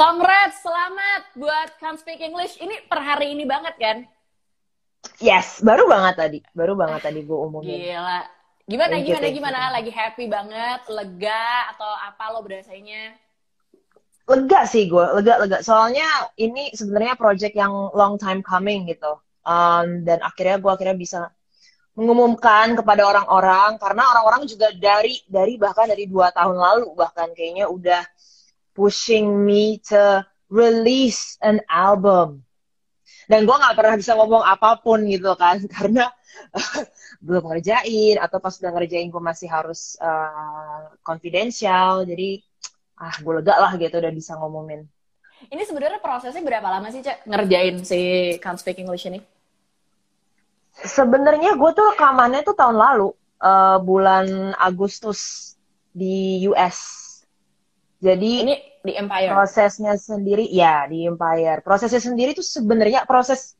Congrats, selamat buat Can't Speak English. Ini per hari ini banget kan? Yes, baru banget tadi. Baru banget tadi gue umumin. Gila. Gimana, Thank you, gimana, thank you. gimana? Lagi happy banget, lega, atau apa lo berasanya? Lega sih gue, lega, lega. Soalnya ini sebenarnya project yang long time coming gitu. Um, dan akhirnya gue akhirnya bisa mengumumkan kepada orang-orang karena orang-orang juga dari dari bahkan dari dua tahun lalu bahkan kayaknya udah pushing me to release an album. Dan gue nggak pernah bisa ngomong apa pun gitu kan karena belum ngerjain atau pas udah ngerjain gue masih harus uh, confidential jadi ah gue lega lah gitu udah bisa ngomongin. Ini sebenarnya prosesnya berapa lama sih, Cak, ngerjain si Can't Speak English ini? sebenarnya gue tuh rekamannya tuh tahun lalu uh, bulan Agustus di US jadi Ini di Empire. prosesnya sendiri ya di Empire prosesnya sendiri tuh sebenarnya proses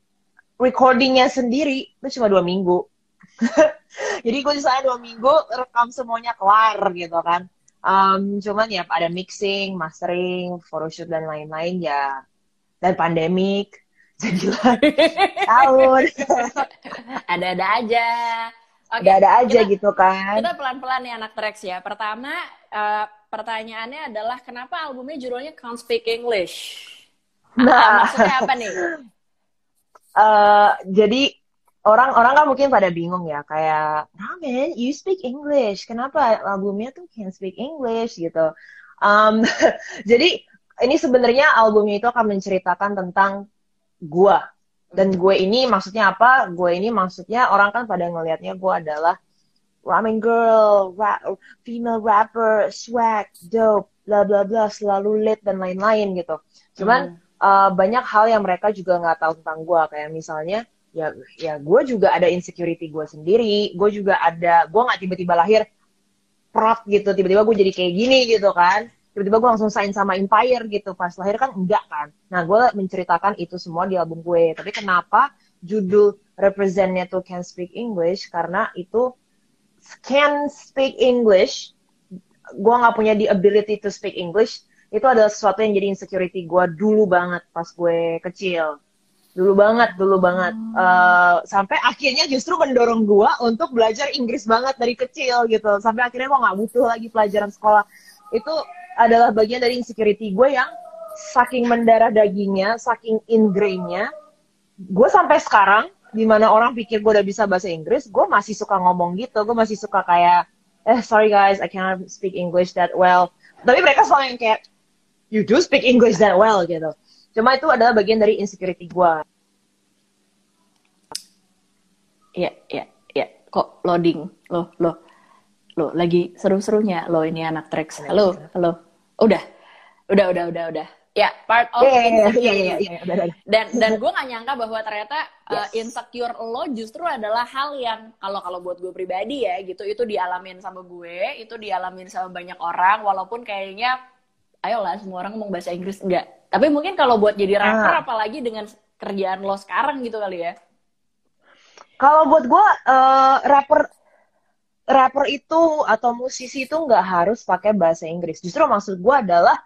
recordingnya sendiri itu cuma dua minggu jadi gue di sana dua minggu rekam semuanya kelar gitu kan Em, cuman ya ada mixing mastering photoshoot dan lain-lain ya dan pandemik jadilah tahun Ada-ada aja. Oke, ada-ada aja kita- gitu kan Kita pelan-pelan nih anak Trax ya. Pertama, eh, pertanyaannya adalah kenapa albumnya judulnya Can't Speak English? Ah, Nah. maksudnya apa nih? Eh, jadi orang-orang kan mungkin pada bingung ya kayak Ramen, you speak English, kenapa albumnya tuh can't speak English gitu. Um, jadi ini sebenarnya albumnya itu akan menceritakan tentang gua dan gue ini maksudnya apa? Gue ini maksudnya orang kan pada ngelihatnya gue adalah ramen girl, rap, female rapper, swag, dope, bla bla bla, selalu lit dan lain-lain gitu. Cuman uh, banyak hal yang mereka juga nggak tahu tentang gue kayak misalnya ya ya gue juga ada insecurity gue sendiri. Gue juga ada gue nggak tiba-tiba lahir prot gitu. Tiba-tiba gue jadi kayak gini gitu kan. Tiba-tiba gue langsung sign sama Empire gitu. Pas lahir kan enggak kan. Nah gue menceritakan itu semua di album gue. Tapi kenapa judul representnya tuh Can Speak English? Karena itu can speak English gue nggak punya the ability to speak English itu adalah sesuatu yang jadi insecurity gue dulu banget pas gue kecil. Dulu banget dulu banget. Eh, sampai akhirnya justru mendorong gue untuk belajar Inggris banget dari kecil gitu. Sampai akhirnya gue nggak butuh lagi pelajaran sekolah. Itu adalah bagian dari insecurity gue yang saking mendarah dagingnya saking ingrainnya gue sampai sekarang di mana orang pikir gue udah bisa bahasa Inggris gue masih suka ngomong gitu gue masih suka kayak eh sorry guys I cannot speak English that well tapi mereka selalu yang kayak you do speak English that well gitu cuma itu adalah bagian dari insecurity gue Iya, iya, iya. Kok loading? Loh, loh. Loh, lagi seru-serunya lo ini anak Trax. Halo, halo. Udah. Udah, udah, udah, udah. Ya, part of iya, insecurity. iya, iya, udah, udah. Dan dan gue gak nyangka bahwa ternyata uh, Yes. insecure lo justru adalah hal yang kalau kalau buat gue pribadi ya gitu itu dialamin sama gue, itu dialamin sama banyak orang walaupun kayaknya ayolah semua orang ngomong bahasa Inggris enggak. Tapi mungkin kalau buat jadi rapper Ah. apalagi dengan kerjaan lo sekarang gitu kali ya. Kalau buat gue, eh, rapper rapper itu atau musisi itu nggak harus pakai bahasa Inggris. Justru maksud gue adalah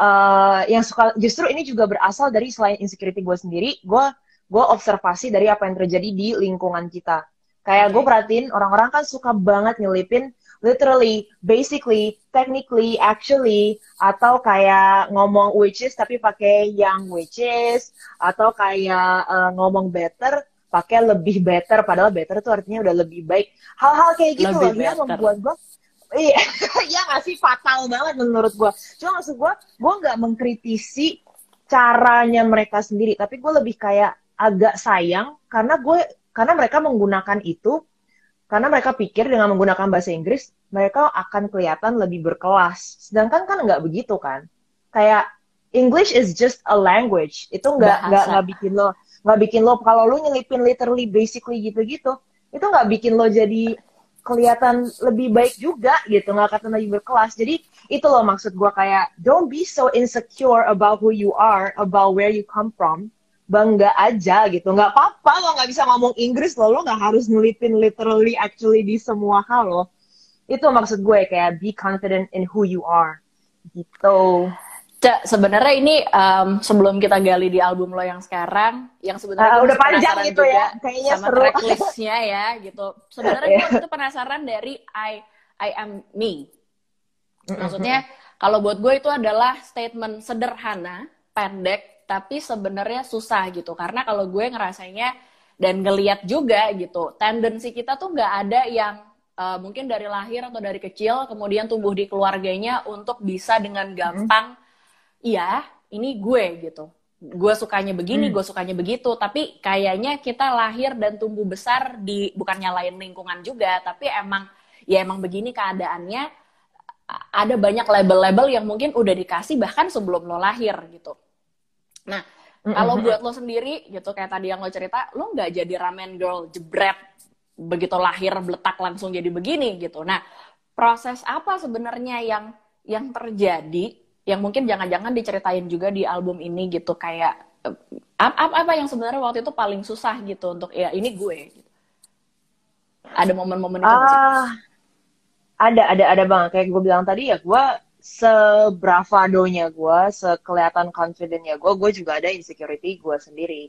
eh, yang suka justru ini juga berasal dari selain insecurity gue sendiri, gue gue observasi dari apa yang terjadi di lingkungan kita. Kayak gue Oke. perhatiin orang-orang kan suka banget nyelipin literally, basically, technically, actually, atau kayak ngomong which is tapi pakai yang which is, atau kayak eh, ngomong better pakai lebih better padahal better tuh artinya udah lebih baik hal-hal kayak gitu Lebih loh dia better. membuat gue iya ya nggak sih? Fatal banget menurut gue cuma maksud gue gue nggak mengkritisi caranya mereka sendiri. Tapi gue lebih kayak agak sayang karena gue karena mereka menggunakan itu karena mereka pikir dengan menggunakan bahasa Inggris mereka akan kelihatan lebih berkelas. Sedangkan kan nggak begitu kan? Kayak English is just a language. Itu nggak nggak nggak bikin lo nggak bikin lo kalau lo nyelipin literally basically gitu-gitu itu nggak bikin lo jadi kelihatan lebih baik juga gitu nggak kata lebih berkelas. Jadi itu loh maksud gue kayak don't be so insecure about who you are about where you come from. Bangga aja gitu. Nggak apa-apa lo nggak bisa ngomong Inggris lo lo nggak harus ngelipin literally actually di semua hal lo itu maksud gue kayak be confident in who you are. Gitu Cak, sebenarnya ini um, sebelum kita gali di album lo yang sekarang, yang sebenarnya uh, udah panjang gitu ya, kayaknya sama seru. tracklistnya ya, gitu. Sebenarnya gue itu penasaran dari I I am me. Maksudnya kalau buat gue itu adalah statement sederhana, pendek, tapi sebenarnya susah gitu. Karena kalau gue ngerasanya dan ngeliat juga gitu, tendensi kita tuh nggak ada yang uh, mungkin dari lahir atau dari kecil kemudian tumbuh di keluarganya untuk bisa dengan gampang iya ini gue gitu gue sukanya begini, hmm. gue sukanya begitu. Tapi kayaknya kita lahir dan tumbuh besar di bukan nyalain lingkungan juga, tapi emang ya emang begini keadaannya. Ada banyak label-label yang mungkin udah dikasih bahkan sebelum lo lahir gitu. Nah, mm-hmm. kalau buat lo sendiri gitu kayak tadi yang lo cerita, lo nggak jadi ramen girl jebret begitu lahir beletak langsung jadi begini gitu. Nah, proses apa sebenarnya yang yang terjadi yang mungkin jangan-jangan diceritain juga di album ini gitu kayak apa apa yang sebenarnya waktu itu paling susah gitu untuk ya ini gue gitu. ada momen-momen itu uh, ada ada ada banget. Kayak gue bilang tadi ya gue sebravadonya gue sekelihatan confidentnya gue gue juga ada insecurity gue sendiri.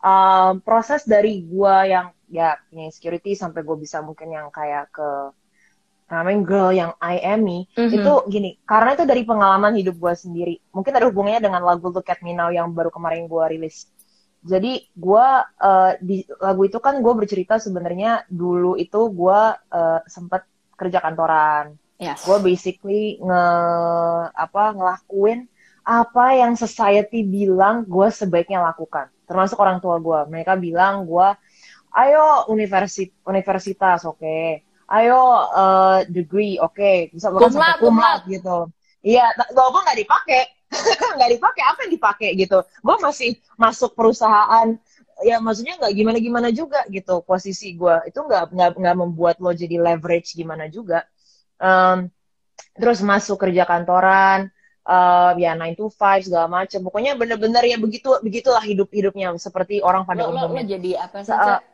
Um, proses dari gue yang ya punya insecurity sampai gue bisa mungkin yang kayak ke namanya girl yang I am me mm-hmm. itu gini karena itu dari pengalaman hidup gue sendiri. Mungkin ada hubungannya dengan lagu Look at Me Now yang baru kemarin gue rilis. Jadi gue uh, di lagu itu kan gue bercerita sebenarnya dulu itu gue uh, sempet kerja kantoran. Yes. gue basically nge apa ngelakuin apa yang society bilang gue sebaiknya lakukan. Termasuk orang tua gue mereka bilang gue ayo universitas universitas oke. okay ayo uh, degree oke. Okay. bisa bahkan sampai kumlat gitu. Iya walaupun nggak dipakai nggak dipakai apa yang dipakai gitu? Gue masih masuk perusahaan ya maksudnya nggak gimana gimana juga gitu posisi gue itu nggak nggak nggak membuat lo jadi leverage gimana juga. Um, terus masuk kerja kantoran uh, ya nine to five segala macam pokoknya bener-bener ya begitu begitulah hidup hidupnya seperti orang pada lo, umumnya lo, lo jadi apa saja? Uh,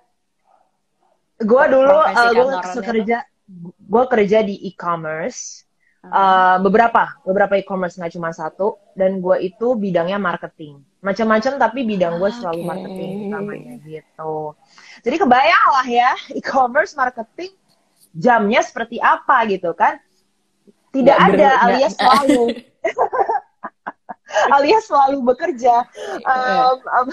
gue dulu uh, gue kerja gue kerja di e-commerce. Uh, beberapa beberapa e-commerce nggak cuma satu. Dan gue itu bidangnya marketing. Macam-macam tapi bidang gue selalu okay. marketing utamanya gitu. Jadi kebayang lah ya e-commerce marketing jamnya seperti apa gitu kan? Tidak ya, ada alias selalu. Alias selalu bekerja. Um, um,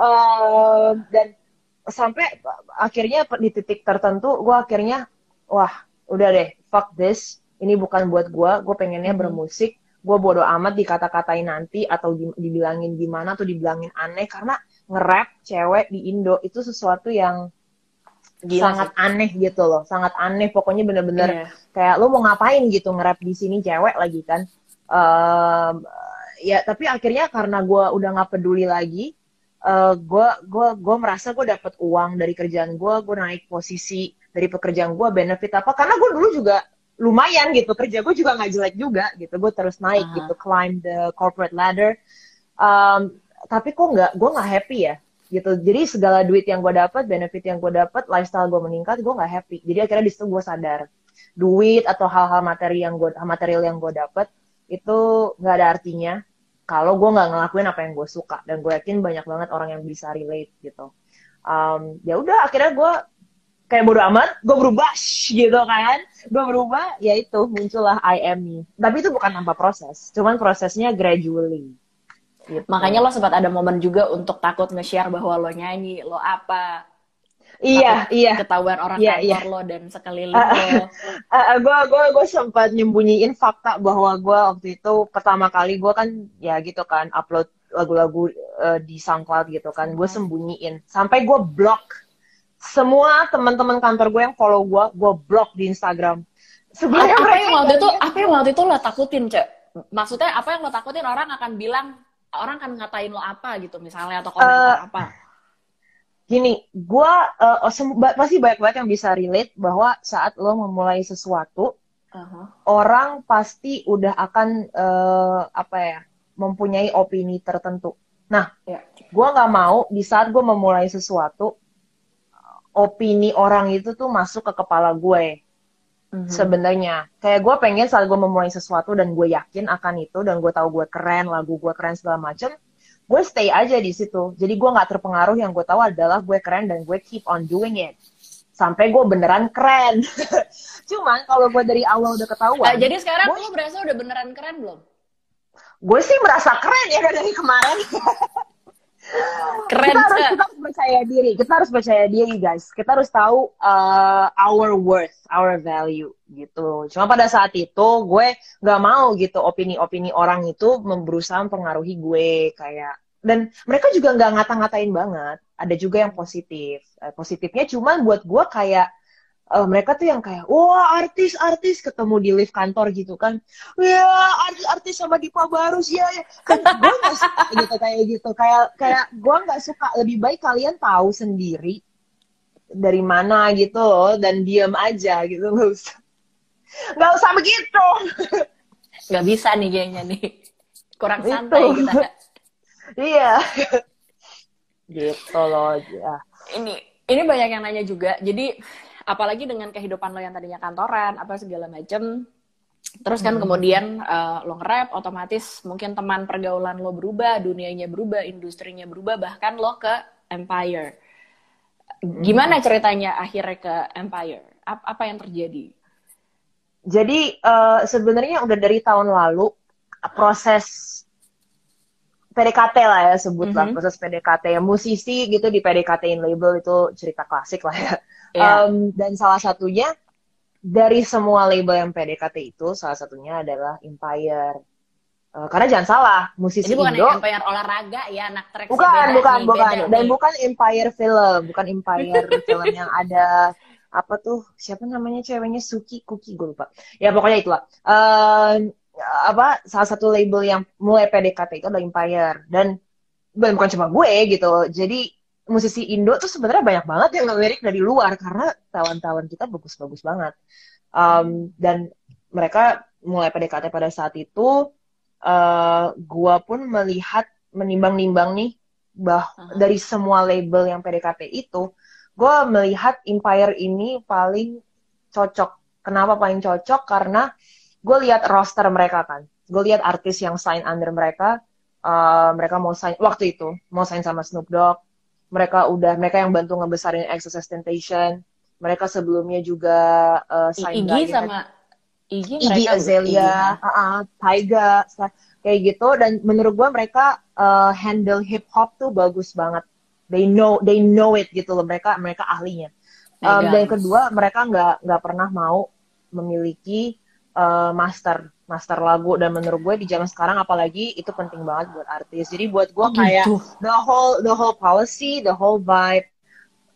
um, dan sampai akhirnya di titik tertentu gue akhirnya wah udah deh fuck this. Ini bukan buat gue gue pengennya hmm. bermusik. Gue bodoh amat dikata-katain nanti atau dibilangin gimana atau dibilangin aneh. Karena nge-rap cewek di Indo itu sesuatu yang Gila sangat sih. aneh gitu loh. Sangat aneh. Pokoknya bener-bener yeah. kayak lo mau ngapain gitu nge-rap di sini cewek lagi kan? Uh, ya tapi akhirnya karena gue udah nggak peduli lagi gue uh, gue gue merasa gue dapet uang dari kerjaan gue gue naik posisi dari pekerjaan gue benefit apa karena gue dulu juga lumayan gitu kerja gue juga nggak jelek juga gitu gue terus naik uh-huh. gitu climb the corporate ladder. Um, tapi kok nggak gue nggak happy ya gitu. Jadi segala duit yang gue dapat benefit yang gue dapat lifestyle gue meningkat gue nggak happy. Jadi akhirnya di situ gue sadar duit atau hal-hal materi yang gue material yang gue dapat itu nggak ada artinya kalau gue nggak ngelakuin apa yang gue suka. Dan gue yakin banyak banget orang yang bisa relate gitu. Um, ya udah akhirnya gue kayak bodo amat gue berubah gitu kan. Gue berubah ya itu muncullah I am me. Tapi itu bukan tanpa proses cuman prosesnya gradually. Gitu. makanya lo sempat ada momen juga untuk takut nge-share bahwa lo nyanyi lo apa Iya, iya. Ketahuan orang iya, kantor iya. lo dan sekeliling uh, lo. Uh, gue gue gue sempat nyembunyiin fakta bahwa gue waktu itu pertama kali gue kan ya gitu kan upload lagu-lagu uh, di SoundCloud gitu kan. Gue hmm. sembunyiin sampai gue block semua teman-teman kantor gue yang follow gue, gue block di Instagram. Sebenarnya apa yang waktu itu apa yang waktu itu lo takutin, Cek? Maksudnya apa yang lo takutin orang akan bilang orang akan ngatain lo apa gitu misalnya atau komentar uh, apa? Gini, gue uh, pasti banyak banget yang bisa relate bahwa saat lo memulai sesuatu, uh-huh. orang pasti udah akan uh, apa ya mempunyai opini tertentu. Nah, yeah. gue nggak mau di saat gue memulai sesuatu, opini orang itu tuh masuk ke kepala gue. mm-hmm. sebenarnya kayak gue pengen saat gue memulai sesuatu dan gue yakin akan itu dan gue tahu gue keren lagu gue keren segala macem gue stay aja di situ jadi gue nggak terpengaruh yang gue tahu adalah gue keren dan gue keep on doing it sampai gue beneran keren cuman kalau gue dari awal udah ketahuan uh, jadi sekarang gue, lo berasa udah beneran keren belum gue sih merasa keren ya dari kemarin Keren. Kita harus, kita harus percaya diri. Kita harus percaya diri, guys. Kita harus tahu uh, our worth, our value gitu. Cuma pada saat itu gue nggak mau gitu opini-opini orang itu berusaha mempengaruhi gue kayak dan mereka juga nggak ngata-ngatain banget. Ada juga yang positif. Uh, positifnya cuma buat gue kayak uh, mereka tuh yang kayak wah artis-artis ketemu di lift kantor gitu kan ya artis-artis sama Dipa Barus ya, ya. kan gue suka gitu kayak gitu kayak kayak gue nggak suka lebih baik kalian tahu sendiri dari mana gitu dan diam aja gitu nggak usah nggak usah begitu nggak bisa nih kayaknya nih kurang santai gitu. kita iya. Gitu loh ya ini ini banyak yang nanya juga. Jadi apalagi dengan kehidupan lo yang tadinya kantoran apa segala macem. Terus kan hmm. kemudian uh, lo nge-rap otomatis mungkin teman pergaulan lo berubah dunianya berubah industrinya berubah bahkan lo ke Empire. Hmm. gimana ceritanya akhirnya ke Empire? Apa, apa yang terjadi? Jadi uh, sebenarnya udah dari tahun lalu proses PDKT lah ya sebutlah mm -hmm. proses PDKT ya musisi gitu di PDKT in label itu cerita klasik lah ya Yeah. Um, dan salah satunya dari semua label yang PDKT itu salah satunya adalah Empire. Uh, karena jangan salah, musisi Ini bukan Indo. Empire olahraga ya, anak trek Bukan, bukan, nih, bukan. Beda Dan nih. bukan Empire film, bukan Empire film yang ada apa tuh siapa namanya ceweknya Suki Kuki gue lupa. Ya pokoknya itulah. Uh, apa salah satu label yang mulai PDKT itu adalah Empire dan bukan cuma gue gitu. Jadi musisi Indo tuh sebenarnya banyak banget yang ngelirik dari luar karena tawan-tawan kita bagus-bagus banget. Um, dan mereka mulai PDKT pada saat itu, uh, gua pun melihat menimbang-nimbang nih bah uh-huh. dari semua label yang PDKT itu, gua melihat Empire ini paling cocok. Kenapa paling cocok? Karena gue lihat roster mereka kan, gue lihat artis yang sign under mereka, uh, mereka mau sign waktu itu mau sign sama Snoop Dogg, mereka udah mereka yang bantu ngebesarin Access Temptation mereka sebelumnya juga uh, sign Iggy sama Iggy, Iggy Azalea, uh, uh, Tyga, kayak gitu. Dan menurut gue mereka uh, handle hip hop tuh bagus banget. They know, they know it gitu loh. Mereka mereka ahlinya. Um, dan kedua mereka nggak nggak pernah mau memiliki uh, master master lagu. Dan menurut gue di zaman sekarang apalagi itu penting banget buat artis. Jadi buat gue oh, kayak gitu. the whole the whole policy the whole vibe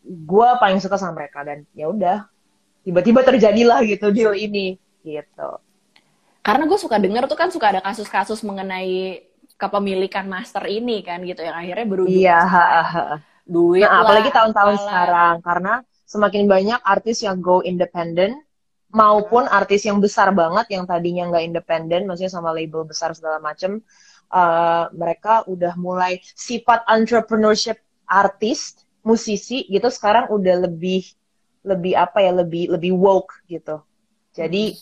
gue paling suka sama mereka. Dan ya udah tiba-tiba terjadilah gitu deal ini gitu. Karena gue suka denger tuh kan suka ada kasus-kasus mengenai kepemilikan master ini kan gitu yang akhirnya berujung iya, duit nah, apalagi tahun-tahun sekarang karena semakin banyak artis yang go independent maupun artis yang besar banget yang tadinya nggak independen, maksudnya sama label besar segala macem, uh, mereka udah mulai sifat entrepreneurship artis, musisi gitu sekarang udah lebih lebih apa ya lebih lebih woke gitu. Jadi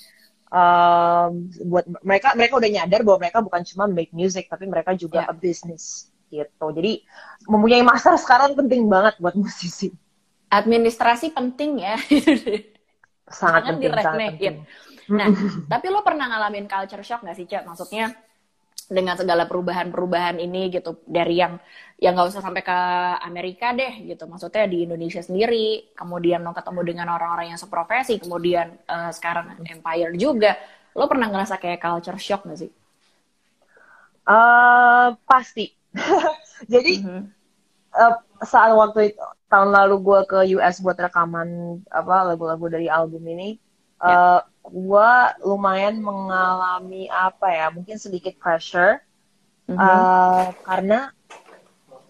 um, buat mereka mereka udah nyadar bahwa mereka bukan cuma make music tapi mereka juga yeah. a business gitu. Jadi mempunyai master sekarang penting banget buat musisi. Administrasi penting ya. sangat penting, sangat penting. Nah, tapi lo pernah ngalamin culture shock gak sih, Cak? Maksudnya dengan segala perubahan-perubahan ini gitu dari yang yang nggak usah sampai ke Amerika deh gitu maksudnya di Indonesia sendiri kemudian lo ketemu dengan orang-orang yang seprofesi kemudian uh, sekarang Empire juga lo pernah ngerasa kayak culture shock gak sih? Uh, pasti jadi mm -hmm. uh, saat waktu itu tahun lalu gue ke US buat rekaman apa lagu-lagu dari album ini, yeah. Ya. uh, gue lumayan mengalami apa ya, mungkin sedikit pressure mm -hmm. uh, karena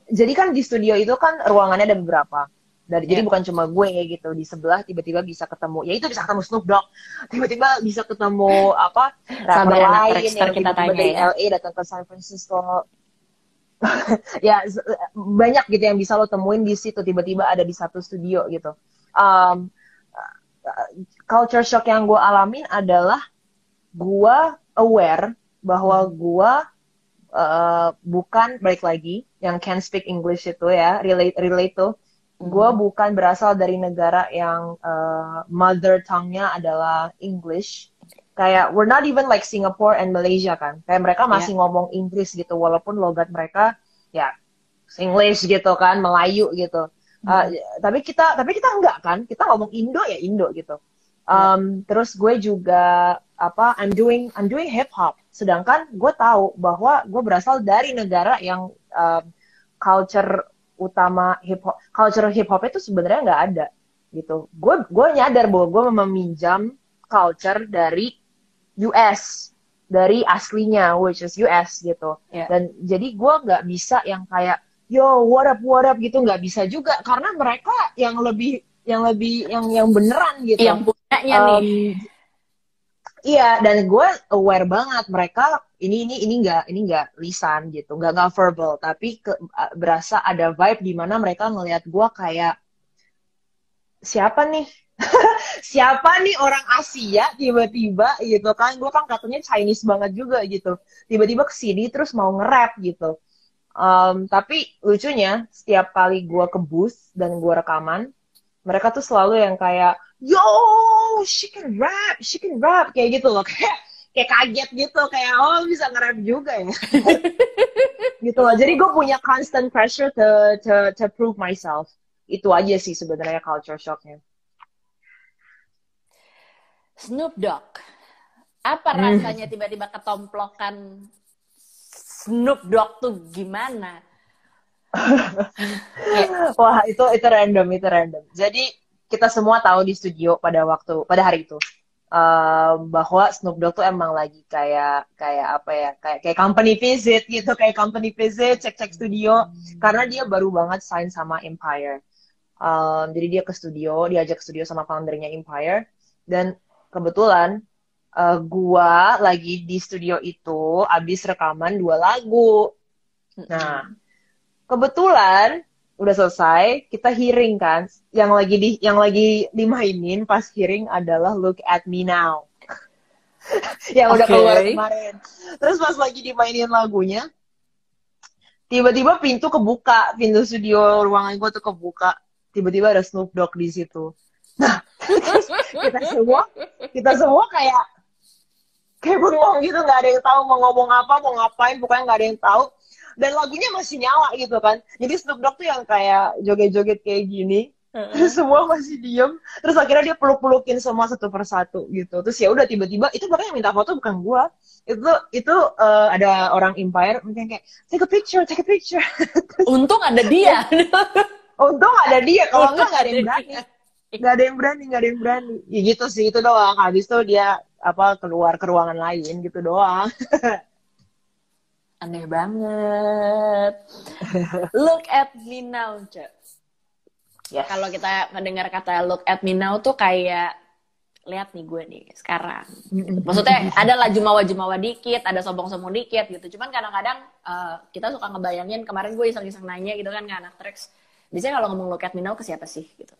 jadi kan di studio itu kan ruangannya ada beberapa. Dari, yeah. Jadi ya. bukan cuma gue gitu di sebelah tiba-tiba bisa ketemu, ya itu bisa ketemu Snoop Dogg, tiba-tiba bisa ketemu apa rapper lain yang kita tanya dari ya. LA datang ke San Francisco, ya banyak gitu yang bisa lo temuin di situ tiba-tiba ada di satu studio gitu. Um, culture shock yang gue alamin adalah gue aware bahwa gue uh, bukan balik lagi yang can speak English itu ya relate relate tuh. Gue hmm. bukan berasal dari negara yang uh, mother tongue-nya adalah English kayak we're not even like Singapore and Malaysia kan. Kayak mereka masih yeah. ngomong Inggris gitu walaupun logat mereka ya English gitu kan Melayu gitu. Uh, tapi kita tapi kita enggak kan. Kita ngomong Indo ya Indo gitu. Um, yeah. terus gue juga apa I'm doing I'm doing hip hop sedangkan gue tahu bahwa gue berasal dari negara yang um, culture utama hip hop culture hip hop itu sebenarnya nggak ada gitu. Gue gue nyadar bahwa gue meminjam culture dari US dari aslinya which is US gitu. Yeah. dan jadi gue nggak bisa yang kayak yo what up what up gitu nggak bisa juga. Karena mereka yang lebih yang lebih yang yang beneran gitu. Yang punyanya um, nih iya dan gue aware banget mereka ini ini ini nggak ini nggak lisan gitu. Nggak nggak verbal. Tapi ke, berasa ada vibe di mana mereka ngelihat gue kayak siapa nih siapa nih orang Asia tiba-tiba gitu kan? Gue kan katanya Chinese banget juga gitu. Tiba-tiba ke sini terus mau nge-rap gitu. Um, tapi lucunya setiap kali gue ke bus dan gue rekaman mereka tuh selalu yang kayak yo she can rap she can rap kayak gitu loh. Kayak kayak kaget gitu kayak oh bisa nge-rap juga ya? Gitu loh. Jadi gue punya constant pressure to to to prove myself. Itu aja sih sebenarnya culture shocknya Snoop Dogg. Apa hmm. rasanya tiba-tiba ketomplokan Snoop Dogg tuh gimana? Wah itu itu random itu random. Jadi kita semua tahu di studio pada waktu pada hari itu uh, bahwa Snoop Dogg tuh emang lagi kayak kayak apa ya kayak kayak company visit gitu kayak company visit cek cek studio hmm. karena dia baru banget sign sama Empire. Um, jadi dia ke studio diajak ke studio sama foundernya Empire dan kebetulan uh, gua lagi di studio itu abis rekaman dua lagu. Nah, kebetulan udah selesai, kita hearing kan. Yang lagi di yang lagi dimainin pas hearing adalah Look at Me Now. yang udah keluar kemarin. Terus pas lagi dimainin lagunya, tiba-tiba pintu kebuka, pintu studio ruangan gue tuh kebuka. Tiba-tiba ada Snoop Dogg di situ. Kita semua kita semua kayak kayak bengong gitu nggak ada yang tahu mau ngomong apa mau ngapain pokoknya nggak ada yang tahu. Dan lagunya masih nyala gitu kan. Jadi Snoop Dogg tuh yang kayak joget-joget kayak gini terus semua masih diem terus akhirnya dia peluk-pelukin semua satu persatu gitu. Terus ya udah tiba-tiba itu makanya minta foto bukan gua. Itu itu uh, ada orang Empire mungkin kayak take a picture take a picture. Untung ada dia. Untung ada dia kalau enggak nggak ada yang berani nggak ada yang berani nggak ada yang berani ya gitu sih itu doang habis itu dia apa keluar ke ruangan lain gitu doang aneh banget look at me now cek yes. kalau kita mendengar kata look at me now tuh kayak lihat nih gue nih sekarang. Maksudnya ada lah jumawa-jumawa dikit, ada sombong-sombong dikit gitu. Cuman kadang-kadang uh, kita suka ngebayangin kemarin gue iseng-iseng nanya gitu kan ke anak Trax. Biasanya kalau ngomong look at me now ke siapa sih gitu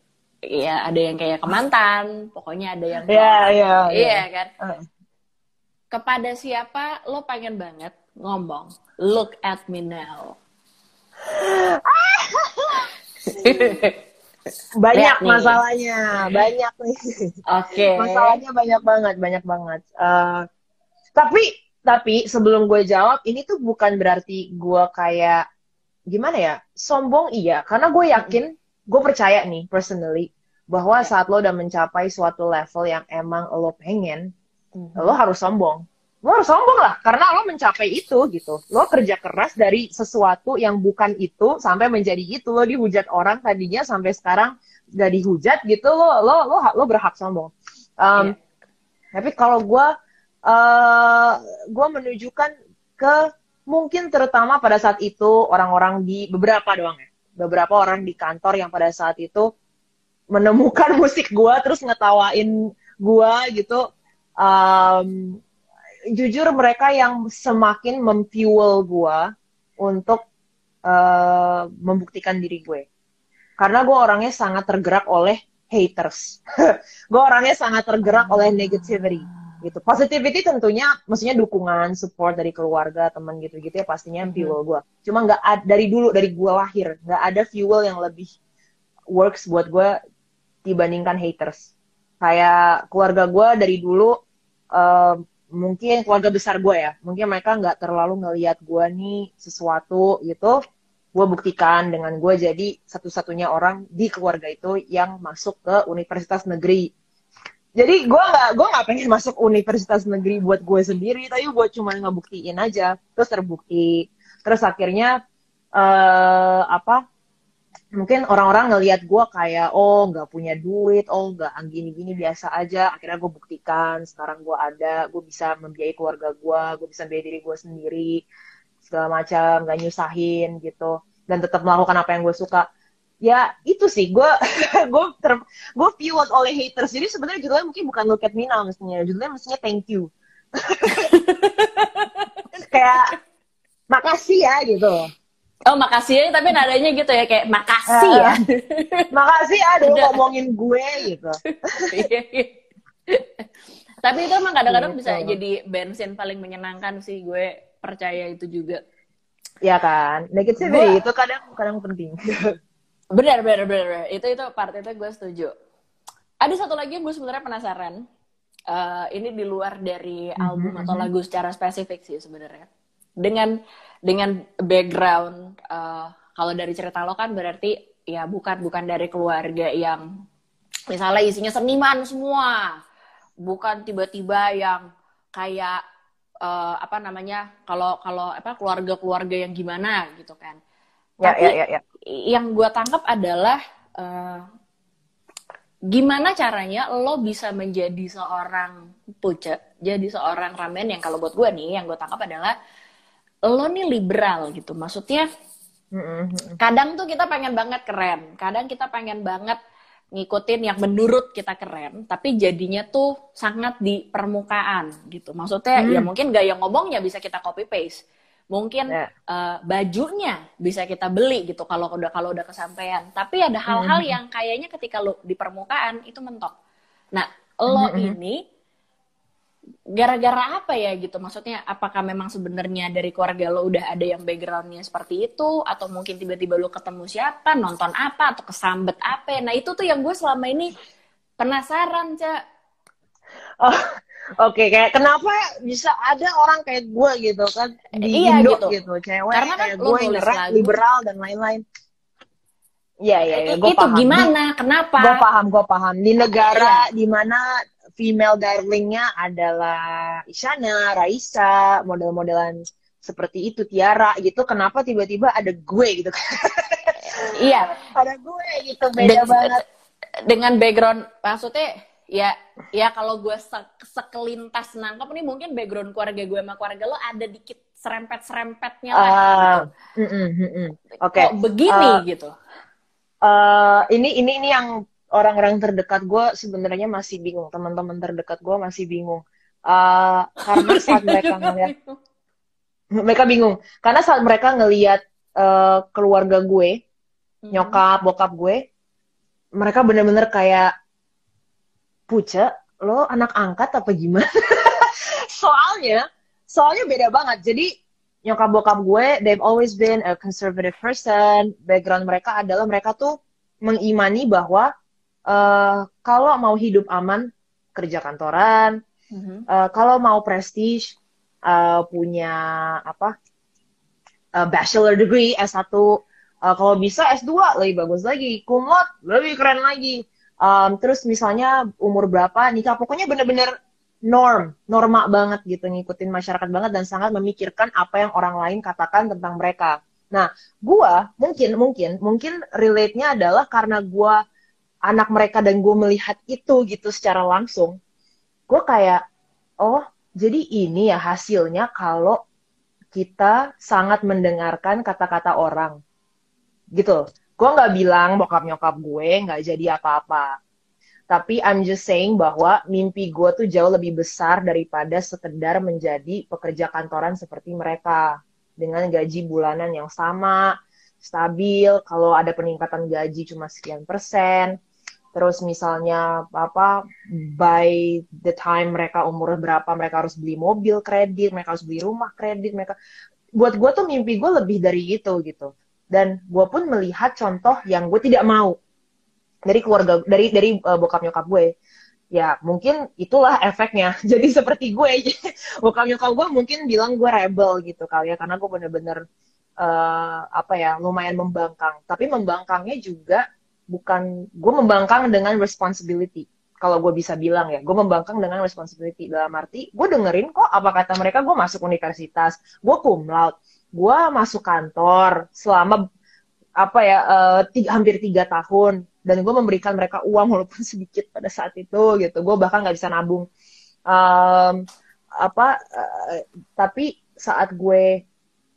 ya ada yang kayak kemantan, pokoknya ada yang Iya, iya, iya kan. Uh. Kepada siapa lo pengen banget ngomong, look at me now. banyak masalahnya, banyak nih. Oke. Okay. Masalahnya banyak banget, banyak banget. Uh, tapi tapi sebelum gue jawab, ini tuh bukan berarti gue kayak gimana ya, sombong iya, karena gue yakin gue percaya nih personally bahwa saat lo udah mencapai suatu level yang emang lo pengen, mm-hmm. lo harus sombong. Lo harus sombong lah, karena lo mencapai itu gitu. Lo kerja keras dari sesuatu yang bukan itu sampai menjadi itu. Lo dihujat orang tadinya sampai sekarang gak dihujat gitu. Lo lo lo lo berhak sombong. Um, yeah. Tapi kalau gue uh, gue menunjukkan ke mungkin terutama pada saat itu orang-orang di beberapa doang ya beberapa orang di kantor yang pada saat itu menemukan musik gue terus ngetawain gue gitu. Um, jujur mereka yang semakin memfuel gue untuk uh, membuktikan diri gue. Karena gue orangnya sangat tergerak oleh haters. gue orangnya sangat tergerak oleh negativity gitu. Positivity tentunya maksudnya dukungan, support dari keluarga, teman gitu-gitu ya pastinya mm-hmm. fuel gue. Cuma nggak dari dulu dari gue lahir nggak ada fuel yang lebih works buat gue dibandingkan haters. Kayak keluarga gue dari dulu uh, mungkin keluarga besar gue ya, mungkin mereka nggak terlalu ngelihat gue nih sesuatu gitu. Gue buktikan dengan gue jadi satu-satunya orang di keluarga itu yang masuk ke universitas negeri jadi gue nggak gue nggak pengen masuk universitas negeri buat gue sendiri tapi gue cuma ngebuktiin aja. Terus terbukti. Terus akhirnya uh, apa mungkin orang-orang ngelihat gue kayak oh nggak punya duit oh nggak gini-gini biasa aja. Akhirnya gue buktikan sekarang gue ada gue bisa membiayai keluarga gue gue bisa biayai diri gue sendiri segala macam nggak nyusahin gitu. Dan tetap melakukan apa yang gue suka ya itu sih. Gue gue ter gue fueled oleh haters. Jadi sebenarnya judulnya mungkin bukan look at me now mestinya judulnya mestinya thank you. Kayak makasih ya gitu. Oh makasih ya tapi nadanya gitu ya kayak makasih uh, ya makasih ya udah. ngomongin gue gitu. Iya, iya. tapi itu emang kadang-kadang gitu. bisa jadi bensin paling menyenangkan sih gue percaya itu juga. Ya kan? Negativity itu kadang kadang penting Benar, benar, benar. Itu itu part itu gue setuju. Ada satu lagi yang gue sebenarnya penasaran. Uh, ini di luar dari mhm, album mm -hmm. atau lagu secara spesifik sih sebenarnya. Dengan dengan background uh, kalau dari cerita lo kan berarti ya bukan bukan dari keluarga yang misalnya isinya seniman semua. Bukan tiba-tiba yang kayak uh, apa namanya kalau kalau apa keluarga-keluarga yang gimana gitu kan. Ya, Tapi ya, ya, ya yang gue tangkap adalah uh, gimana caranya lo bisa menjadi seorang pucet, jadi seorang ramen yang kalau buat gue nih yang gue tangkap adalah lo nih liberal gitu, maksudnya kadang tuh kita pengen banget keren, kadang kita pengen banget ngikutin yang menurut kita keren, tapi jadinya tuh sangat di permukaan gitu. Maksudnya ya hmm. ya mungkin gaya ngomongnya bisa kita copy paste, mungkin yeah. Ya. uh, bajunya bisa kita beli gitu kalau udah kalau udah kesampaian tapi ada hal-hal mm -hmm. yang kayaknya ketika lo di permukaan itu mentok nah lo mm -hmm. ini gara-gara apa ya gitu maksudnya apakah memang sebenarnya dari keluarga lo udah ada yang backgroundnya seperti itu atau mungkin tiba-tiba lo ketemu siapa nonton apa atau kesambet apa nah itu tuh yang gue selama ini penasaran cak oh Oke, okay, kayak kenapa bisa ada orang kayak gue gitu kan di iya, Indo gitu, gitu. cewek Karena kan kayak gue yang liberal dan lain-lain. Iya, iya, ya, gue paham. Itu gimana? Kenapa? Gue paham, gue paham. Di negara ya. di mana female darlingnya adalah Isyana, Raisa, model-modelan seperti itu, Tiara gitu. Kenapa tiba-tiba ada gue gitu? iya. ada gue gitu, beda De banget. Dengan background, maksudnya ya ya kalau gue se sekelintas nangkep nih mungkin background keluarga gue sama keluarga lo ada dikit serempet serempetnya lah uh, gitu. Mm, mm, mm, Oke. Okay. begini uh, gitu. Uh, ini ini ini yang orang-orang terdekat gue sebenarnya masih bingung. Teman-teman terdekat gue masih bingung. Uh, karena saat mereka ngeliat mereka bingung karena saat mereka ngelihat uh, keluarga gue, nyokap, bokap gue, mereka bener-bener kayak Puca, lo anak angkat apa gimana? soalnya, soalnya beda banget. Jadi nyokap bokap gue, they've always been a conservative person. Background mereka adalah mereka tuh mengimani bahwa uh, kalau mau hidup aman, kerja kantoran. Mm-hmm. Uh, kalau mau prestige, uh, punya apa? Uh, bachelor degree S1. Uh, kalau bisa S2 lebih bagus lagi. Kumlot lebih keren lagi um, terus misalnya umur berapa nikah pokoknya bener-bener norm norma banget gitu ngikutin masyarakat banget dan sangat memikirkan apa yang orang lain katakan tentang mereka. Nah gua mungkin mungkin mungkin relate-nya adalah karena gua anak mereka dan gue melihat itu gitu secara langsung gue kayak oh jadi ini ya hasilnya kalau kita sangat mendengarkan kata-kata orang. Gitu gue nggak bilang bokap nyokap gue nggak jadi apa-apa. Tapi I'm just saying bahwa mimpi gue tuh jauh lebih besar daripada sekedar menjadi pekerja kantoran seperti mereka. Dengan gaji bulanan yang sama stabil. Kalau ada peningkatan gaji cuma sekian persen. Terus misalnya apa by the time mereka umur berapa mereka harus beli mobil kredit mereka harus beli rumah kredit mereka buat gue tuh mimpi gue lebih dari itu gitu dan gue pun melihat contoh yang gue tidak mau. Dari keluarga dari dari uh, bokap nyokap gue. Ya mungkin itulah efeknya. Jadi seperti gue bokap nyokap gue mungkin bilang gue rebel gitu kali ya. Karena gue bener-bener uh, apa ya lumayan membangkang. Tapi membangkangnya juga bukan gue membangkang dengan responsibility. Kalau gue bisa bilang ya gue membangkang dengan responsibility. Dalam arti gue dengerin kok apa kata mereka. Gue masuk universitas gue cum laude gue masuk kantor selama apa ya uh, tiga, hampir tiga tahun. Dan gue memberikan mereka uang walaupun sedikit pada saat itu gitu. Gue bahkan nggak bisa nabung. Um, apa uh, tapi saat gue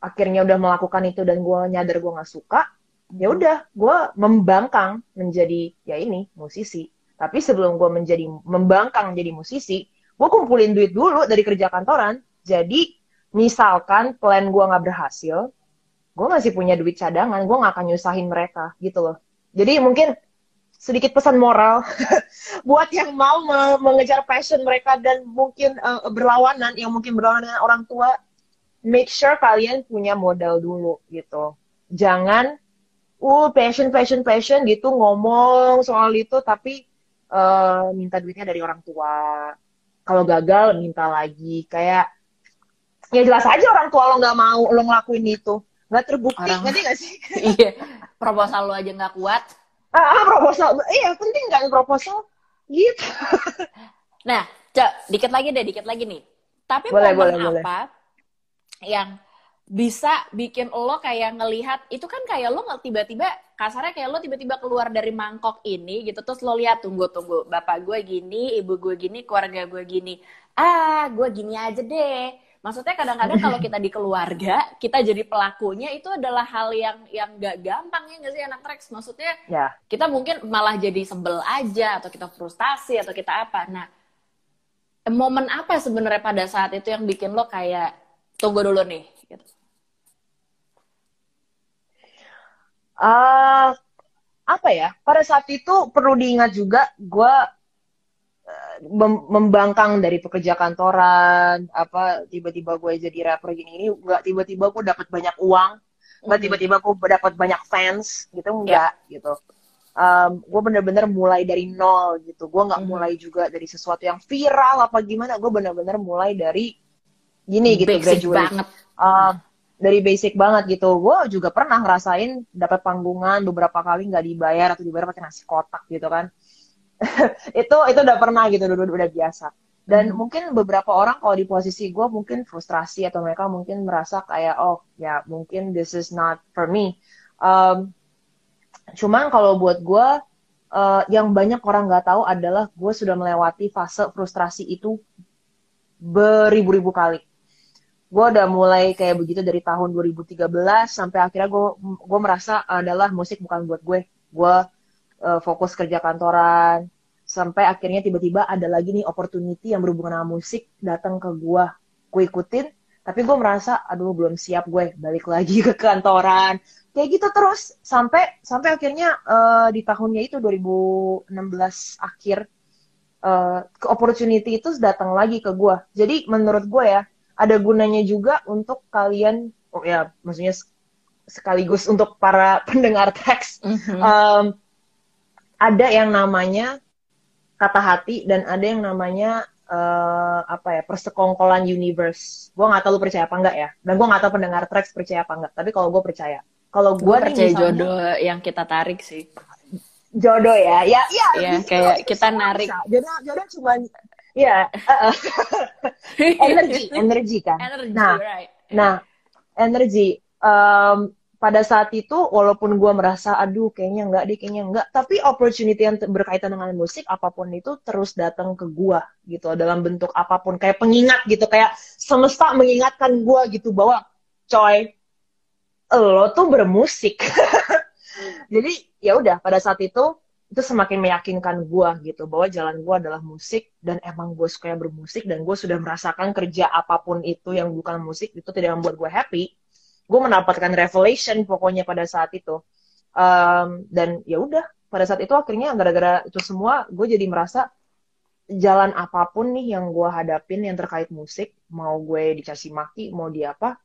akhirnya udah melakukan itu dan gue nyadar gue nggak suka ya udah gue membangkang menjadi ya ini musisi. Tapi sebelum gue menjadi membangkang menjadi musisi gue kumpulin duit dulu dari kerja kantoran. Jadi misalkan plan gue nggak berhasil gue masih punya duit cadangan gue nggak akan nyusahin mereka gitu loh. Jadi mungkin sedikit pesan moral buat yang mau mengejar passion mereka dan mungkin uh, berlawanan yang mungkin berlawanan dengan orang tua make sure kalian punya modal dulu gitu. Jangan uh passion passion passion gitu ngomong soal itu tapi uh, minta duitnya dari orang tua. Kalau gagal minta lagi. Kayak ya jelas aja orang tua lo nggak mau lo ngelakuin itu. Nggak terbukti orang... ngerti gak sih? Iya proposal lo aja nggak kuat. Ah, ah proposal. Iya penting kan proposal? Gitu. Nah cak dikit lagi deh dikit lagi nih. Tapi boleh, momen boleh, apa boleh. yang bisa bikin lo kayak ngelihat itu kan kayak lo nggak tiba-tiba kasarnya kayak lo tiba-tiba keluar dari mangkok ini gitu terus lo lihat tunggu tunggu bapak gue gini ibu gue gini keluarga gue gini. Ah gue gini aja deh maksudnya kadang-kadang kalau kita di keluarga kita jadi pelakunya itu adalah hal yang yang gak gampang ya nggak sih anak Rex? Maksudnya ya. kita mungkin malah jadi sebel aja atau kita frustasi atau kita apa. Nah momen apa sebenarnya pada saat itu yang bikin lo kayak tunggu dulu nih gitu? Uh, apa ya? Pada saat itu perlu diingat juga gue membangkang dari pekerja kantoran apa tiba-tiba gue jadi rapper gini ini nggak tiba-tiba gue dapat banyak uang nggak tiba-tiba gue dapat banyak fans gitu enggak yeah. gitu um, gue bener-bener mulai dari nol gitu gue nggak mm. mulai juga dari sesuatu yang viral apa gimana gue bener-bener mulai dari gini gitu Basic graduate banget. Uh, dari basic banget gitu. Gue juga pernah ngerasain dapat panggungan beberapa kali nggak dibayar atau dibayar pakai nasi kotak gitu kan. itu itu udah pernah gitu, udah, udah biasa. Dan hmm. mungkin beberapa orang kalau di posisi gue mungkin frustrasi atau mereka mungkin merasa kayak oh ya mungkin this is not for me. Um, cuman kalau buat gue uh, yang banyak orang nggak tahu adalah gue sudah melewati fase frustrasi itu beribu-ribu kali gue udah mulai kayak begitu dari tahun 2013 sampai akhirnya gue gue merasa adalah musik bukan buat gue gue uh, fokus kerja kantoran. Sampai akhirnya tiba-tiba ada lagi nih opportunity yang berhubungan sama musik datang ke gue gue ikutin tapi gue merasa aduh belum siap gue balik lagi ke kantoran. Kayak gitu terus sampai sampai akhirnya uh, di tahunnya itu 2016 akhir uh, ke opportunity itu datang lagi ke gue jadi menurut gue ya ada gunanya juga untuk kalian oh ya maksudnya sekaligus untuk para pendengar teks mm-hmm. um, ada yang namanya kata hati dan ada yang namanya uh, apa ya persekongkolan universe. Gue nggak tahu lu percaya apa enggak ya. Dan gue nggak tahu pendengar tracks percaya apa enggak. Tapi kalau gue percaya. Kalau gue percaya misalnya, jodoh yang kita tarik sih. Jodoh ya, ya, ya. ya kayak kita narik. Jodoh, jodoh cuma uh, energi, energi kan. Energy, nah, right. nah, energi. Um, pada saat itu, walaupun gue merasa, aduh, kayaknya enggak deh, kayaknya enggak. Tapi opportunity yang berkaitan dengan musik, apa pun itu terus datang ke gue, gitu. Dalam bentuk apa pun, kayak pengingat gitu, kayak semesta mengingatkan gue gitu bahwa, coy, lo tuh bermusik. Jadi ya udah, pada saat itu itu semakin meyakinkan gue gitu bahwa jalan gue adalah musik dan emang gue suka bermusik dan gue sudah merasakan kerja apa pun itu yang bukan musik itu tidak membuat gue happy gue mendapatkan revelation pokoknya pada saat itu. Um, dan ya udah pada saat itu akhirnya gara-gara itu semua gue jadi merasa jalan apa pun nih yang gue hadapin yang terkait musik mau gue dikasih maki mau di apa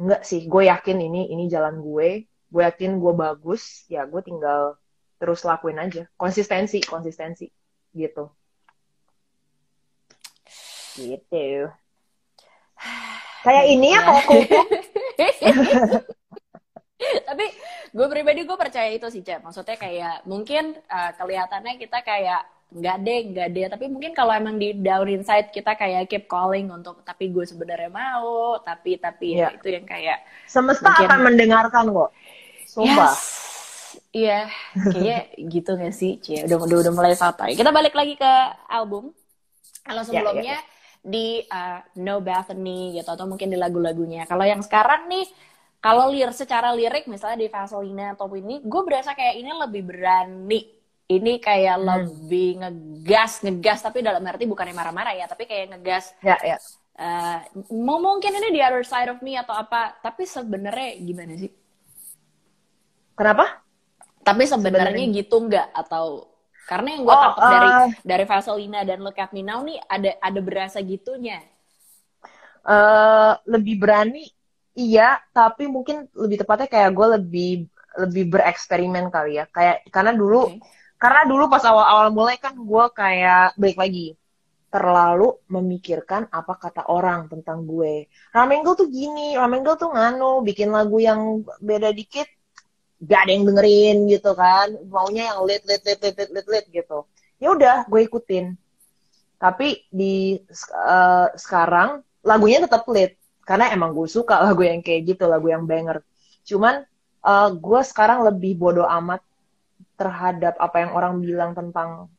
enggak sih. Gue yakin ini ini jalan gue. Gue yakin gue bagus ya gue tinggal terus lakuin aja. Konsistensi konsistensi gitu. Gitu kayak ini ya kok tapi gue pribadi gue percaya itu sih cek maksudnya kayak mungkin uh, kelihatannya kita kayak nggak deh nggak deh tapi mungkin kalau emang di down inside kita kayak keep calling untuk tapi gue sebenarnya mau tapi tapi yeah. ya itu yang kayak semesta mungkin, akan mendengarkan kok sumpah yes. Iya, kayaknya gitu gak sih? Cie, udah, udah udah mulai santai. Kita balik lagi ke album. Kalau ya, sebelumnya yeah, yeah. Di uh, No Bethany gitu atau mungkin di lagu-lagunya. Kalau yang sekarang nih kalau lir secara lirik misalnya di Vaselina atau ini, gue berasa kayak ini lebih berani. Ini kayak hmm. lebih ngegas ngegas tapi dalam arti bukan yang marah-marah ya tapi kayak ngegas. Ya ya. Uh, mau mungkin ini the other side of me atau apa tapi sebenarnya gimana sih? Kenapa? Tapi sebenarnya gitu nggak? Atau karena yang gue oh, tangkap uh, dari dari Vaselina dan Look at Me Now nih ada ada berasa gitunya. Uh, lebih berani iya tapi mungkin lebih tepatnya kayak gue lebih lebih bereksperimen kali ya. Kayak karena dulu okay karena dulu pas awal-awal mulai kan gue kayak balik lagi terlalu memikirkan apa kata orang tentang gue. Ramengel tuh gini, Ramengel tuh nganu, bikin lagu yang beda dikit, gak ada yang dengerin gitu kan. Maunya yang lit lit lit lit lit lit, lit gitu. Ya udah, gue ikutin. Tapi di uh, sekarang lagunya tetap lit karena emang gue suka lagu yang kayak gitu, lagu yang banger. Cuman uh, gue sekarang lebih bodoh amat terhadap apa yang orang bilang tentang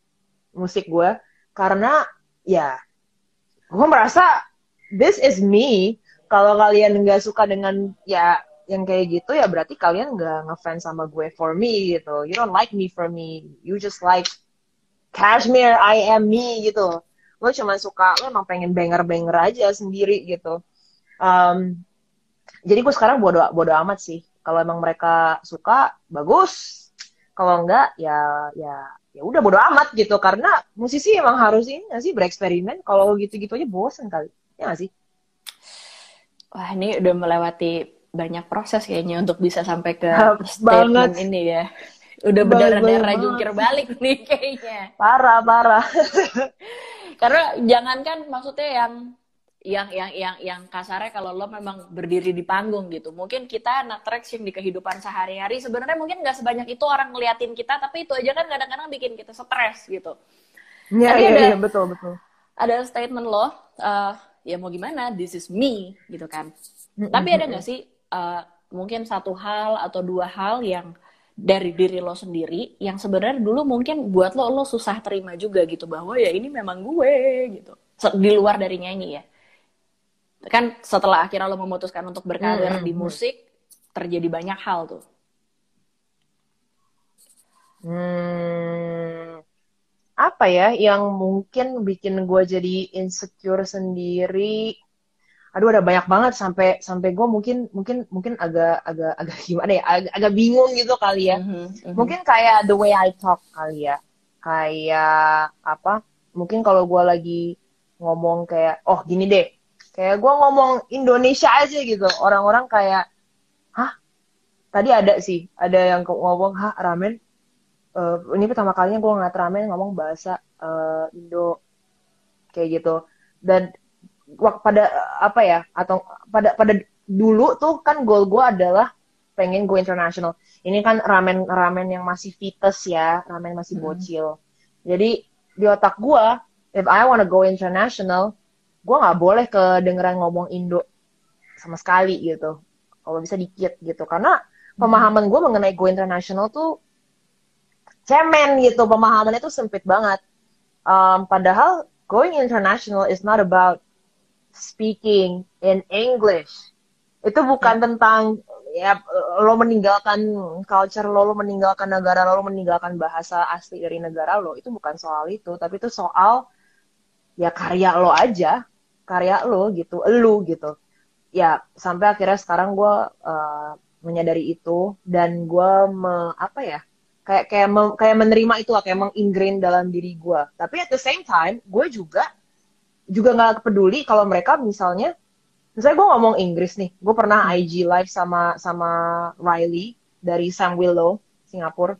musik gue karena ya gue merasa this is me kalau kalian nggak suka dengan ya yang kayak gitu ya berarti kalian nggak ngefans sama gue for me gitu. You don't like me for me. You just like cashmere I am me gitu. Lo cuma suka lo emang pengen banger banger aja sendiri gitu. Um, jadi gue sekarang bodo bodo amat sih. Kalau emang mereka suka bagus. Kalau enggak ya ya ya udah bodo amat gitu. Karena musisi emang harus ini sih? Bereksperimen. Kalau gitu-gitu aja bosen kali. Ya nggak sih? Wah ini udah melewati banyak proses kayaknya untuk bisa sampai ke statement banget. ini ya. Udah berdarah-darah jungkir balik nih kayaknya. Parah parah. Karena jangankan maksudnya yang yang yang yang yang kasarnya kalau lo memang berdiri di panggung gitu. Mungkin kita anak traction di kehidupan sehari-hari. Sebenarnya mungkin nggak sebanyak itu orang ngeliatin kita tapi itu aja kan kadang-kadang bikin kita stres gitu. Ya, ya, ada ya, betul betul. ada statement lo uh, ya mau gimana? This is me gitu kan. Tapi ada nggak sih uh, mungkin satu hal atau dua hal yang dari diri lo sendiri yang sebenarnya dulu mungkin buat lo lo susah terima juga gitu bahwa ya ini memang gue gitu. Di luar dari nyanyi ya. Kan setelah akhirnya lo memutuskan untuk berkarir hmm, di musik terjadi banyak hal tuh. Hmm, apa ya yang mungkin bikin gue jadi insecure sendiri aduh ada banyak banget sampai sampai gue mungkin mungkin mungkin agak agak agak gimana ya agak, agak bingung gitu kali ya mm-hmm, mm-hmm. mungkin kayak the way I talk kali ya kayak apa mungkin kalau gue lagi ngomong kayak oh gini deh Kayak gue ngomong Indonesia aja gitu. Orang-orang kayak, hah? Tadi ada sih, ada yang ngomong, hah ramen? Uh, ini pertama kalinya gue ngeliat ramen ngomong bahasa uh, Indo. Kayak gitu. Dan pada apa ya atau pada pada dulu tuh kan goal gue adalah pengen go international. Ini kan ramen ramen yang masih fites ya, ramen masih hmm. bocil. Hmm. Jadi di otak gue, if I wanna go international, gue nggak boleh kedengeran ngomong Indo sama sekali gitu kalau bisa dikit gitu karena pemahaman gue mengenai go international tuh cemen gitu pemahamannya tuh sempit banget um, padahal going international is not about speaking in English itu bukan yeah. tentang ya lo meninggalkan culture lo lo meninggalkan negara lo, lo meninggalkan bahasa asli dari negara lo itu bukan soal itu tapi itu soal ya karya lo aja karya lo gitu, lu gitu. Ya sampai akhirnya sekarang gue uh, menyadari itu dan gue me, apa ya kayak kayak kayak menerima itu lah kayak mengingrain dalam diri gue tapi at the same time gue juga juga nggak peduli kalau mereka misalnya misalnya gue ngomong Inggris nih gue pernah IG live sama sama Riley dari Sam Willow Singapura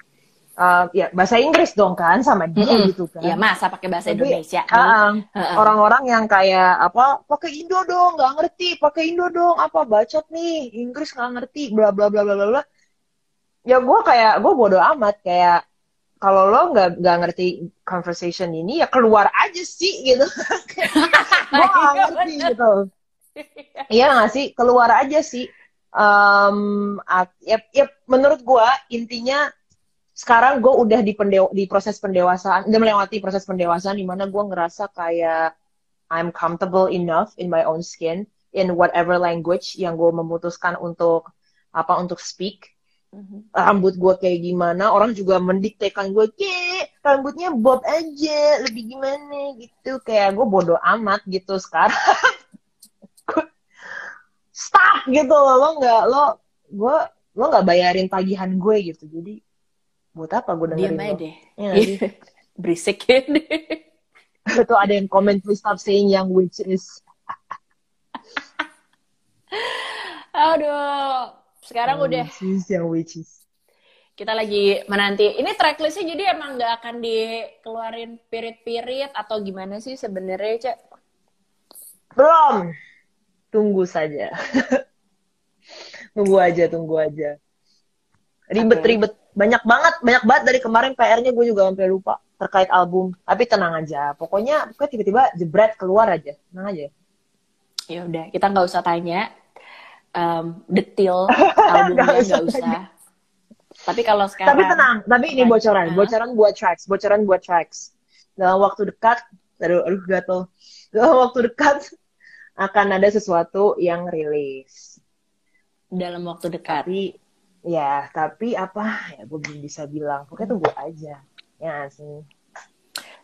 Uh, ya bahasa Inggris dong kan sama dia Mm-mm. gitu kan Ya masa pakai bahasa Tapi, Indonesia? ah, ah, Heeh. orang-orang yang kayak apa pakai Indo dong nggak ngerti pakai Indo dong apa bacot nih Inggris nggak ngerti bla bla bla bla bla bla ya gue kayak gue bodoh amat kayak kalau lo nggak nggak ngerti conversation ini ya keluar aja sih gitu. Gue Iya, ngerti gitu. Iya. Nggak sih? Keluar aja sih. At- ya, ya menurut gue intinya sekarang gue udah di pendew- di proses pendewasaan udah melewati proses pendewasaan di mana gue ngerasa kayak I'm comfortable enough in my own skin in whatever language yang gue memutuskan untuk apa untuk speak. Rambut gue kayak gimana orang juga mendiktekan gue kayak rambutnya bob aja lebih gimana? Gitu. Kayak gue bodoh amat gitu sekarang. Stop gitu loh lo nggak lo gue lo nggak bayarin tagihan gue gitu. Jadi buat apa gue dengerin Diam aja lo deh. Iya sih? Berisik itu ada yang komen please stop saying yang which is Aduh. Sekarang udah. Which yang which is. Kita lagi menanti. Ini tracklistnya jadi emang nggak akan dikeluarin pirit-pirit atau gimana sih sebenarnya, Cak? belum. Tunggu saja. Tunggu aja tunggu aja. Ribet-ribet. Banyak banget banyak banget. Dari kemarin PR-nya gue juga sampai lupa terkait album. Tapi tenang aja. Pokoknya pokoknya tiba-tiba jebret keluar aja. Tenang aja. Ya udah, kita nggak usah tanya em, detail albumnya Nggak usah. usah. Tapi kalau sekarang tapi tenang tapi ini bocoran Hah? bocoran buat tracks bocoran buat tracks. Dalam waktu dekat aduh aduh gatel. Dalam waktu dekat akan ada sesuatu yang rilis. Dalam waktu dekat. tapi ya tapi apa? Ya gue belum bisa bilang. Pokoknya tunggu aja. Ya sih?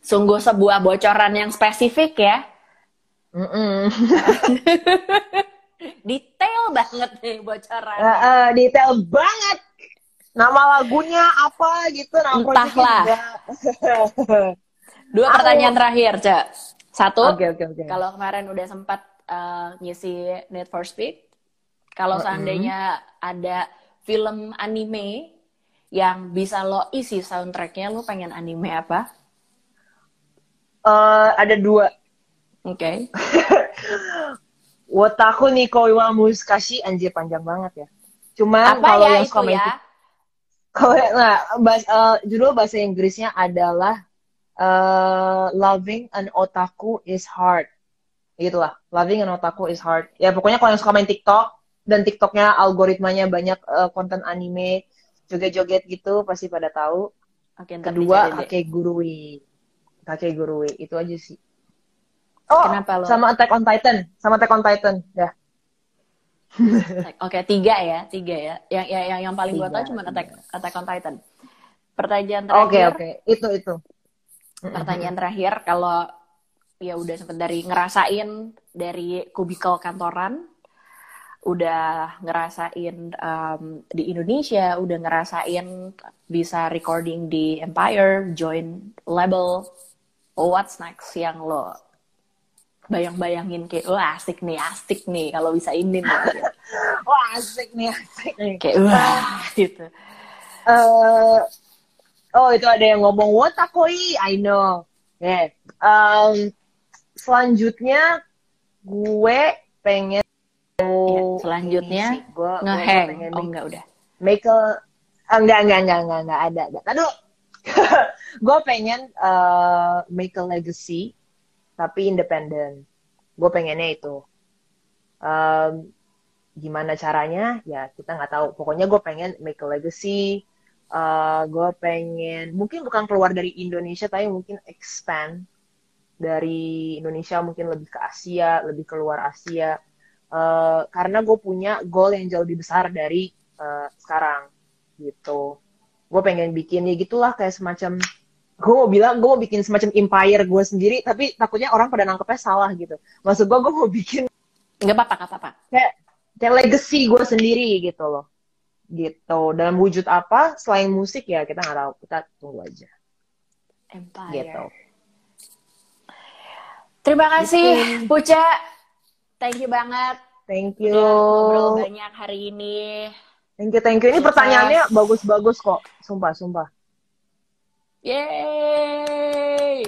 Sungguh sebuah bocoran yang spesifik ya. banget nih bocoran. Eh, eh, detail banget nama lagunya apa gitu nama Entahlah. Dua Aku- pertanyaan terakhir, Cak. Satu, oke oke oke kalau kemarin udah sempat eh, ngisi Need for Speed, kalau Mm-mm. seandainya ada film anime yang bisa lo isi soundtracknya, lo pengen anime apa? Eh, ada dua Oke. Wotaku Niko wa Muskashi anjir panjang banget ya cuman Apa kalau ya yang itu suka main ya? kalau nah, bahas, eh, judul bahasa Inggrisnya adalah eh, Loving an Otaku is Hard. Gitulah, Loving an Otaku is Hard. Ya pokoknya kalau yang suka main TikTok dan TikToknya algoritmanya banyak eh, konten anime, joget-joget gitu pasti pada tahu. Oke, Kedua. Kakek Gurui. Kakek Gurui itu aja sih. Oh, Kenapa lo? sama Attack on Titan, sama Attack on Titan. Ya. Oke, tiga ya, tiga ya. Yang yang yang, yang paling gue tahu cuma tiga. Attack, Attack on Titan. Pertanyaan Oke, terakhir. oke. Itu itu. Pertanyaan terakhir, kalau ya udah sempet dari ngerasain dari kubikel kantoran, udah ngerasain um, di Indonesia, udah ngerasain bisa recording di Empire, join label. What's next yang lo bayang-bayangin kayak wah asik nih, asik nih kalau bisa ini nih. gitu. Wah, asik nih, asik nih. Kayak wah gitu. eh oh itu ada yang ngomong Wotakoi, I know. Yeah. Um, selanjutnya gue pengen Ya, selanjutnya gue gue ngehang. pengen Oh enggak udah. make a ah, enggak enggak enggak enggak enggak ada ada. Aduh. gue pengen eh, make a legacy tapi independent. Gue pengennya itu. Em, gimana caranya? Ya kita nggak tahu. Pokoknya gue pengen make a legacy. Eh, gue pengen mungkin bukan keluar dari Indonesia tapi mungkin expand dari Indonesia mungkin lebih ke Asia, lebih keluar Asia. Eh, karena gue punya goal yang jauh lebih besar dari eh, sekarang gitu. Gue pengen bikin ya gitulah kayak semacam gue mau bilang gue mau bikin semacam empire gue sendiri tapi takutnya orang pada nangkepnya salah gitu. Maksud gue gue mau bikin Enggak apa-apa, enggak apa-apa. kayak kayak legacy gue sendiri gitu loh gitu. Dalam wujud apa selain musik ya kita nggak tahu. Kita tunggu aja. Empire. Gitu. Terima kasih, Gitu. Puca. Thank you banget. Thank you. Udah ngobrol banyak hari ini. Thank you, thank you. Ini Sukses. pertanyaannya bagus-bagus kok. Sumpah, sumpah. Yeay!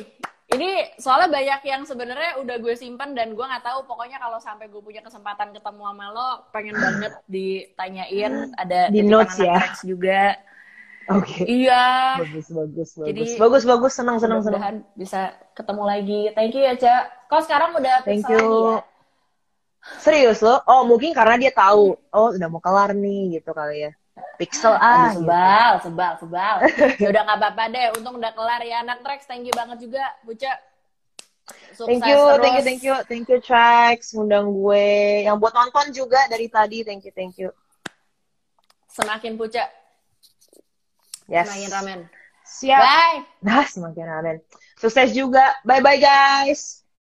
Ini soalnya banyak yang sebenarnya udah gue simpan dan gue nggak tahu pokoknya kalau sampai gue punya kesempatan ketemu sama lo pengen banget ditanyain ada Di notes ya. Juga Oke. iya Bagus, bagus, bagus. Jadi, bagus, bagus. Senang, senang, senang. bisa ketemu lagi thank you ya Cak kau sekarang udah Thank lagi you. ya Serius lo? Oh, mungkin karena dia tahu. Oh, udah mau kelar nih, gitu kali ya. Pixel ah. Aduh, gitu. sebal, sebal, sebal. Ya udah nggak apa-apa deh. Untung udah kelar ya anak Rex. Thank you banget juga, Buca. Sukses Thank you, terus. thank you, thank you, thank you, Trax, undang gue. Yang buat nonton juga dari tadi, thank you, thank you. Semakin Buca, Yes. semakin ramen. Siap. Bye. Nah, semakin ramen. Sukses juga. Bye-bye, guys.